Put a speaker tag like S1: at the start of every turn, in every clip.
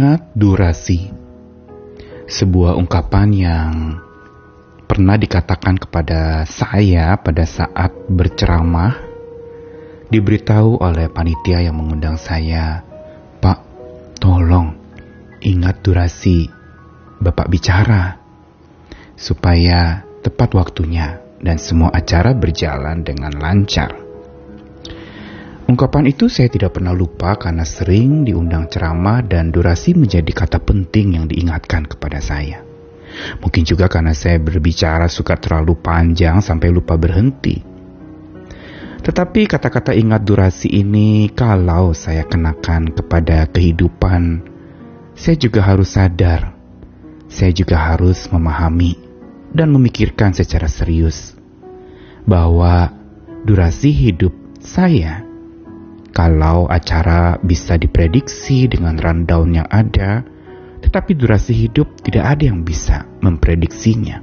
S1: Ingat durasi. Sebuah ungkapan yang pernah dikatakan kepada saya pada saat berceramah diberitahu oleh panitia yang mengundang saya, "Pak, tolong ingat durasi Bapak bicara supaya tepat waktunya dan semua acara berjalan dengan lancar." Ungkapan itu saya tidak pernah lupa karena sering diundang ceramah dan durasi menjadi kata penting yang diingatkan kepada saya. Mungkin juga karena saya berbicara suka terlalu panjang sampai lupa berhenti. Tetapi kata-kata ingat durasi ini kalau saya kenakan kepada kehidupan, saya juga harus sadar. Saya juga harus memahami dan memikirkan secara serius bahwa durasi hidup saya kalau acara bisa diprediksi dengan rundown yang ada, tetapi durasi hidup tidak ada yang bisa memprediksinya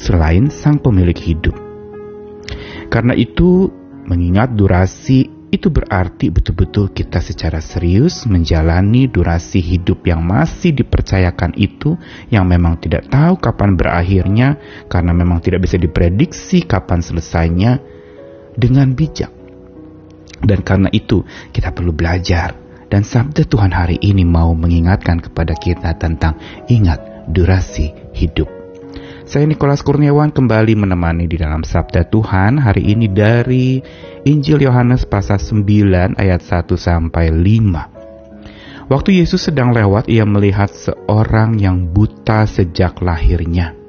S1: selain sang pemilik hidup. Karena itu, mengingat durasi itu berarti betul-betul kita secara serius menjalani durasi hidup yang masih dipercayakan itu yang memang tidak tahu kapan berakhirnya karena memang tidak bisa diprediksi kapan selesainya dengan bijak. Dan karena itu kita perlu belajar dan sabda Tuhan hari ini mau mengingatkan kepada kita tentang ingat durasi hidup. Saya Nikolas Kurniawan kembali menemani di dalam sabda Tuhan hari ini dari Injil Yohanes pasal 9 ayat 1 sampai 5. Waktu Yesus sedang lewat, ia melihat seorang yang buta sejak lahirnya.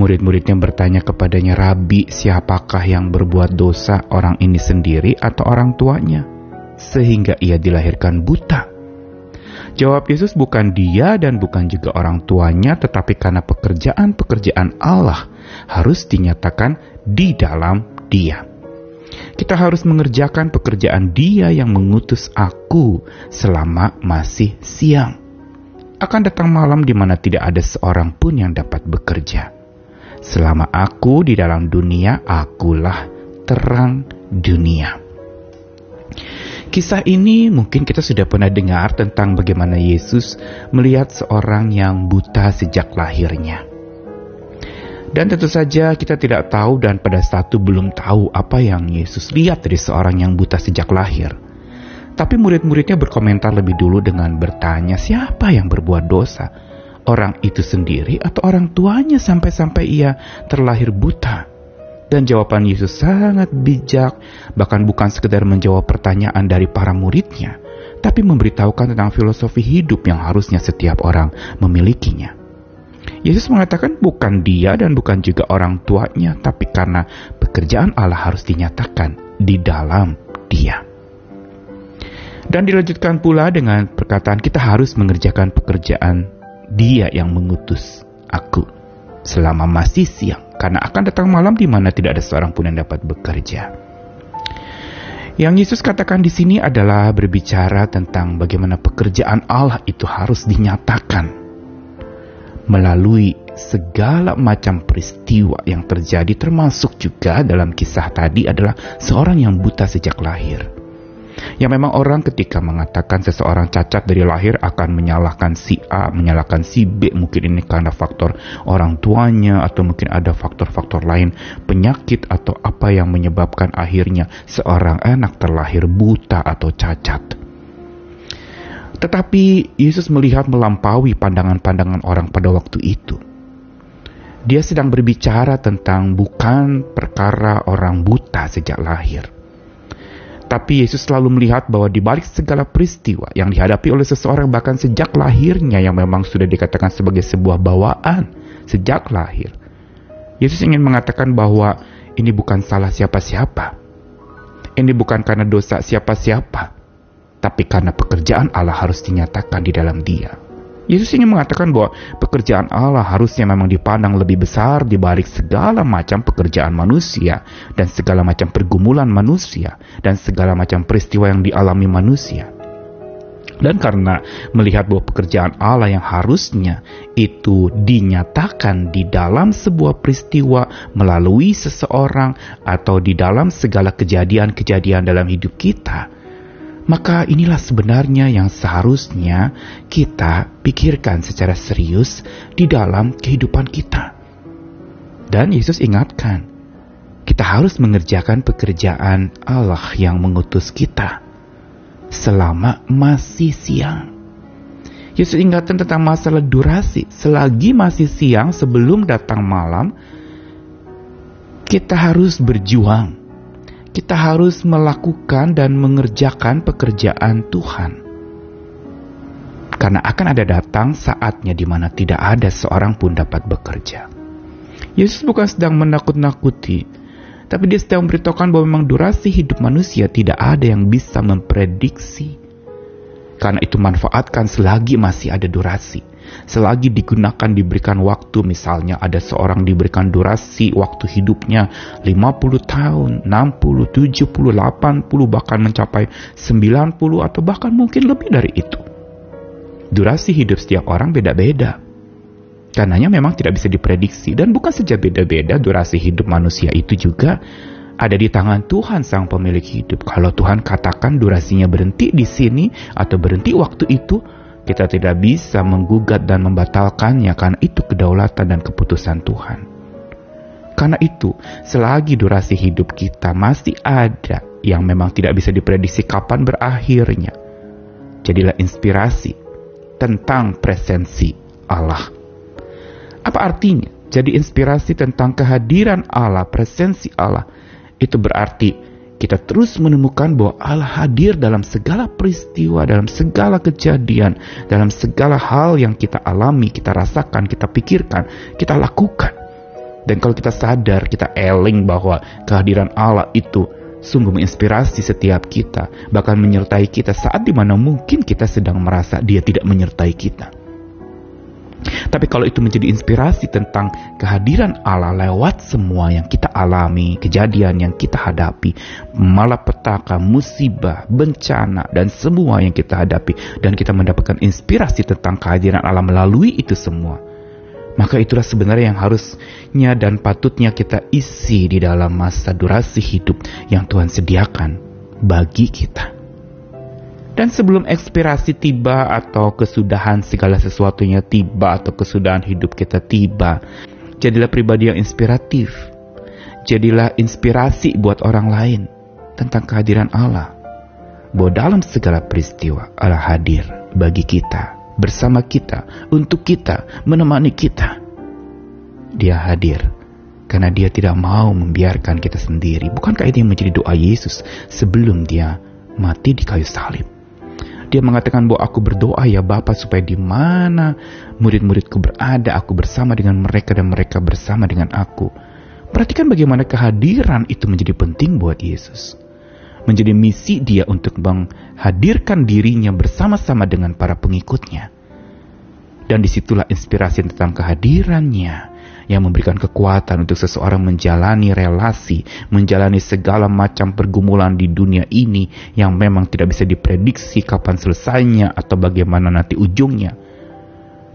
S1: Murid-muridnya bertanya kepadanya, Rabi, siapakah yang berbuat dosa orang ini sendiri atau orang tuanya? Sehingga ia dilahirkan buta. Jawab Yesus bukan dia dan bukan juga orang tuanya, tetapi karena pekerjaan-pekerjaan Allah harus dinyatakan di dalam dia. Kita harus mengerjakan pekerjaan dia yang mengutus aku selama masih siang. Akan datang malam di mana tidak ada seorang pun yang dapat bekerja. Selama aku di dalam dunia, akulah terang dunia. Kisah ini mungkin kita sudah pernah dengar tentang bagaimana Yesus melihat seorang yang buta sejak lahirnya. Dan tentu saja kita tidak tahu dan pada saat itu belum tahu apa yang Yesus lihat dari seorang yang buta sejak lahir. Tapi murid-muridnya berkomentar lebih dulu dengan bertanya siapa yang berbuat dosa orang itu sendiri atau orang tuanya sampai-sampai ia terlahir buta? Dan jawaban Yesus sangat bijak, bahkan bukan sekedar menjawab pertanyaan dari para muridnya, tapi memberitahukan tentang filosofi hidup yang harusnya setiap orang memilikinya. Yesus mengatakan bukan dia dan bukan juga orang tuanya, tapi karena pekerjaan Allah harus dinyatakan di dalam dia. Dan dilanjutkan pula dengan perkataan kita harus mengerjakan pekerjaan dia yang mengutus aku selama masih siang, karena akan datang malam di mana tidak ada seorang pun yang dapat bekerja. Yang Yesus katakan di sini adalah berbicara tentang bagaimana pekerjaan Allah itu harus dinyatakan melalui segala macam peristiwa yang terjadi termasuk juga dalam kisah tadi adalah seorang yang buta sejak lahir. Yang memang orang ketika mengatakan seseorang cacat dari lahir akan menyalahkan si A, menyalahkan si B, mungkin ini karena faktor orang tuanya atau mungkin ada faktor-faktor lain, penyakit atau apa yang menyebabkan akhirnya seorang anak terlahir buta atau cacat. Tetapi Yesus melihat melampaui pandangan-pandangan orang pada waktu itu. Dia sedang berbicara tentang bukan perkara orang buta sejak lahir tapi Yesus selalu melihat bahwa di balik segala peristiwa yang dihadapi oleh seseorang bahkan sejak lahirnya yang memang sudah dikatakan sebagai sebuah bawaan sejak lahir. Yesus ingin mengatakan bahwa ini bukan salah siapa-siapa. Ini bukan karena dosa siapa-siapa, tapi karena pekerjaan Allah harus dinyatakan di dalam Dia. Yesus ingin mengatakan bahwa pekerjaan Allah harusnya memang dipandang lebih besar dibalik segala macam pekerjaan manusia dan segala macam pergumulan manusia dan segala macam peristiwa yang dialami manusia. Dan karena melihat bahwa pekerjaan Allah yang harusnya itu dinyatakan di dalam sebuah peristiwa melalui seseorang atau di dalam segala kejadian-kejadian dalam hidup kita, Maka inilah sebenarnya yang seharusnya kita pikirkan secara serius di dalam kehidupan kita. Dan Yesus ingatkan, kita harus mengerjakan pekerjaan Allah yang mengutus kita selama masih siang. Yesus ingatkan tentang masalah durasi. Selagi masih siang sebelum datang malam, kita harus berjuang. Kita harus melakukan dan mengerjakan pekerjaan Tuhan. Karena akan ada datang saatnya di mana tidak ada seorang pun dapat bekerja. Yesus bukan sedang menakut-nakuti, tapi dia sedang memberitahukan bahwa memang durasi hidup manusia tidak ada yang bisa memprediksi. Karena itu manfaatkan selagi masih ada durasi. Selagi digunakan diberikan waktu misalnya ada seorang diberikan durasi waktu hidupnya 50 tahun, 60, 70, 80 bahkan mencapai 90 atau bahkan mungkin lebih dari itu. Durasi hidup setiap orang beda-beda. Karenanya memang tidak bisa diprediksi dan bukan saja beda-beda durasi hidup manusia itu juga ada di tangan Tuhan sang pemilik hidup. Kalau Tuhan katakan durasinya berhenti di sini atau berhenti waktu itu, kita tidak bisa menggugat dan membatalkannya karena itu kedaulatan dan keputusan Tuhan. Karena itu, selagi durasi hidup kita masih ada yang memang tidak bisa diprediksi kapan berakhirnya, jadilah inspirasi tentang presensi Allah. Apa artinya? Jadi inspirasi tentang kehadiran Allah, presensi Allah, itu berarti kita terus menemukan bahwa Allah hadir dalam segala peristiwa, dalam segala kejadian, dalam segala hal yang kita alami, kita rasakan, kita pikirkan, kita lakukan. Dan kalau kita sadar, kita eling bahwa kehadiran Allah itu sungguh menginspirasi setiap kita, bahkan menyertai kita saat di mana mungkin kita sedang merasa dia tidak menyertai kita. Tapi kalau itu menjadi inspirasi tentang kehadiran Allah lewat semua yang kita alami, kejadian yang kita hadapi, malapetaka, musibah, bencana, dan semua yang kita hadapi, dan kita mendapatkan inspirasi tentang kehadiran Allah melalui itu semua, maka itulah sebenarnya yang harusnya dan patutnya kita isi di dalam masa durasi hidup yang Tuhan sediakan bagi kita. Dan sebelum ekspirasi tiba atau kesudahan segala sesuatunya tiba atau kesudahan hidup kita tiba, jadilah pribadi yang inspiratif. Jadilah inspirasi buat orang lain tentang kehadiran Allah. Bahwa dalam segala peristiwa Allah hadir bagi kita, bersama kita, untuk kita, menemani kita. Dia hadir karena dia tidak mau membiarkan kita sendiri. Bukankah itu yang menjadi doa Yesus sebelum dia mati di kayu salib? Dia mengatakan bahwa aku berdoa ya Bapa supaya di mana murid-muridku berada, aku bersama dengan mereka dan mereka bersama dengan aku. Perhatikan bagaimana kehadiran itu menjadi penting buat Yesus. Menjadi misi dia untuk menghadirkan dirinya bersama-sama dengan para pengikutnya. Dan di situlah inspirasi tentang kehadirannya yang memberikan kekuatan untuk seseorang menjalani relasi, menjalani segala macam pergumulan di dunia ini yang memang tidak bisa diprediksi kapan selesainya atau bagaimana nanti ujungnya.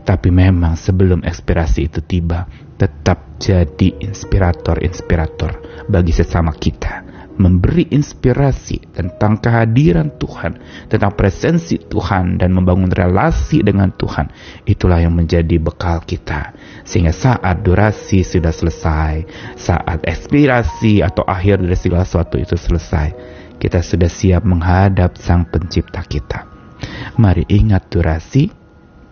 S1: Tapi memang sebelum ekspirasi itu tiba, tetap jadi inspirator-inspirator bagi sesama kita memberi inspirasi tentang kehadiran Tuhan, tentang presensi Tuhan dan membangun relasi dengan Tuhan. Itulah yang menjadi bekal kita. Sehingga saat durasi sudah selesai, saat ekspirasi atau akhir dari segala sesuatu itu selesai, kita sudah siap menghadap Sang Pencipta kita. Mari ingat durasi,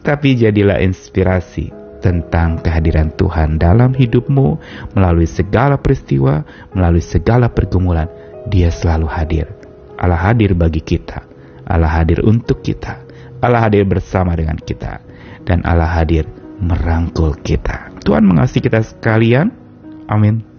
S1: tapi jadilah inspirasi tentang kehadiran Tuhan dalam hidupmu melalui segala peristiwa, melalui segala pergumulan. Dia selalu hadir. Allah hadir bagi kita. Allah hadir untuk kita. Allah hadir bersama dengan kita. Dan Allah hadir merangkul kita. Tuhan mengasihi kita sekalian. Amin.